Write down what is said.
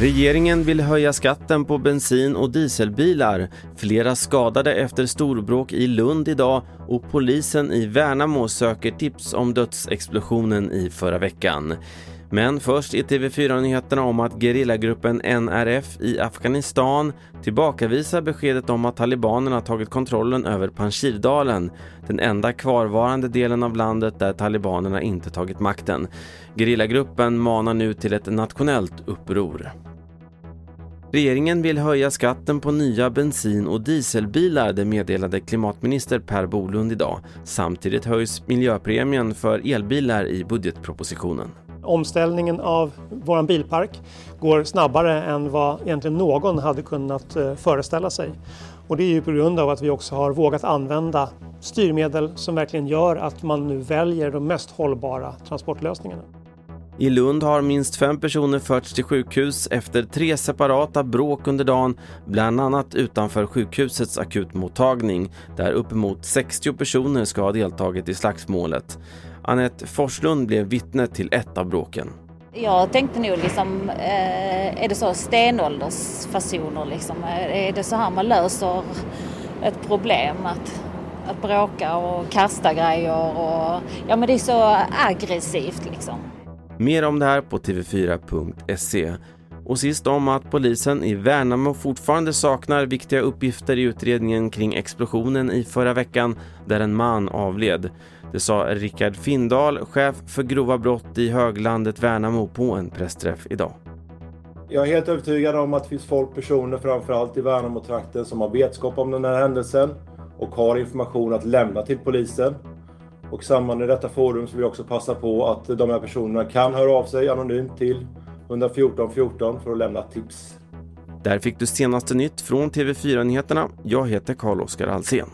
Regeringen vill höja skatten på bensin och dieselbilar. Flera skadade efter storbråk i Lund idag och polisen i Värnamo söker tips om dödsexplosionen i förra veckan. Men först i TV4-nyheterna om att gerillagruppen NRF i Afghanistan tillbakavisar beskedet om att talibanerna tagit kontrollen över Panjshirdalen, den enda kvarvarande delen av landet där talibanerna inte tagit makten. Gerillagruppen manar nu till ett nationellt uppror. Regeringen vill höja skatten på nya bensin och dieselbilar, det meddelade klimatminister Per Bolund idag. Samtidigt höjs miljöpremien för elbilar i budgetpropositionen. Omställningen av vår bilpark går snabbare än vad egentligen någon hade kunnat eh, föreställa sig. Och det är ju på grund av att vi också har vågat använda styrmedel som verkligen gör att man nu väljer de mest hållbara transportlösningarna. I Lund har minst fem personer förts till sjukhus efter tre separata bråk under dagen, bland annat utanför sjukhusets akutmottagning där uppemot 60 personer ska ha deltagit i slagsmålet. Annette Forslund blev vittne till ett av bråken. Jag tänkte nog liksom, eh, är det så stenåldersfasoner liksom? Är det så här man löser ett problem? Att, att bråka och kasta grejer och ja men det är så aggressivt liksom. Mer om det här på tv4.se. Och sist om att polisen i Värnamo fortfarande saknar viktiga uppgifter i utredningen kring explosionen i förra veckan där en man avled. Det sa Rickard Findal, chef för grova brott i höglandet Värnamo på en pressträff idag. Jag är helt övertygad om att det finns folk, personer framförallt i Värnamo-trakten som har vetskap om den här händelsen och har information att lämna till polisen. Och i samband med detta forum så vill jag också passa på att de här personerna kan höra av sig anonymt till 114 14 för att lämna tips. Där fick du senaste nytt från TV4 Nyheterna. Jag heter Carl-Oskar Alsen.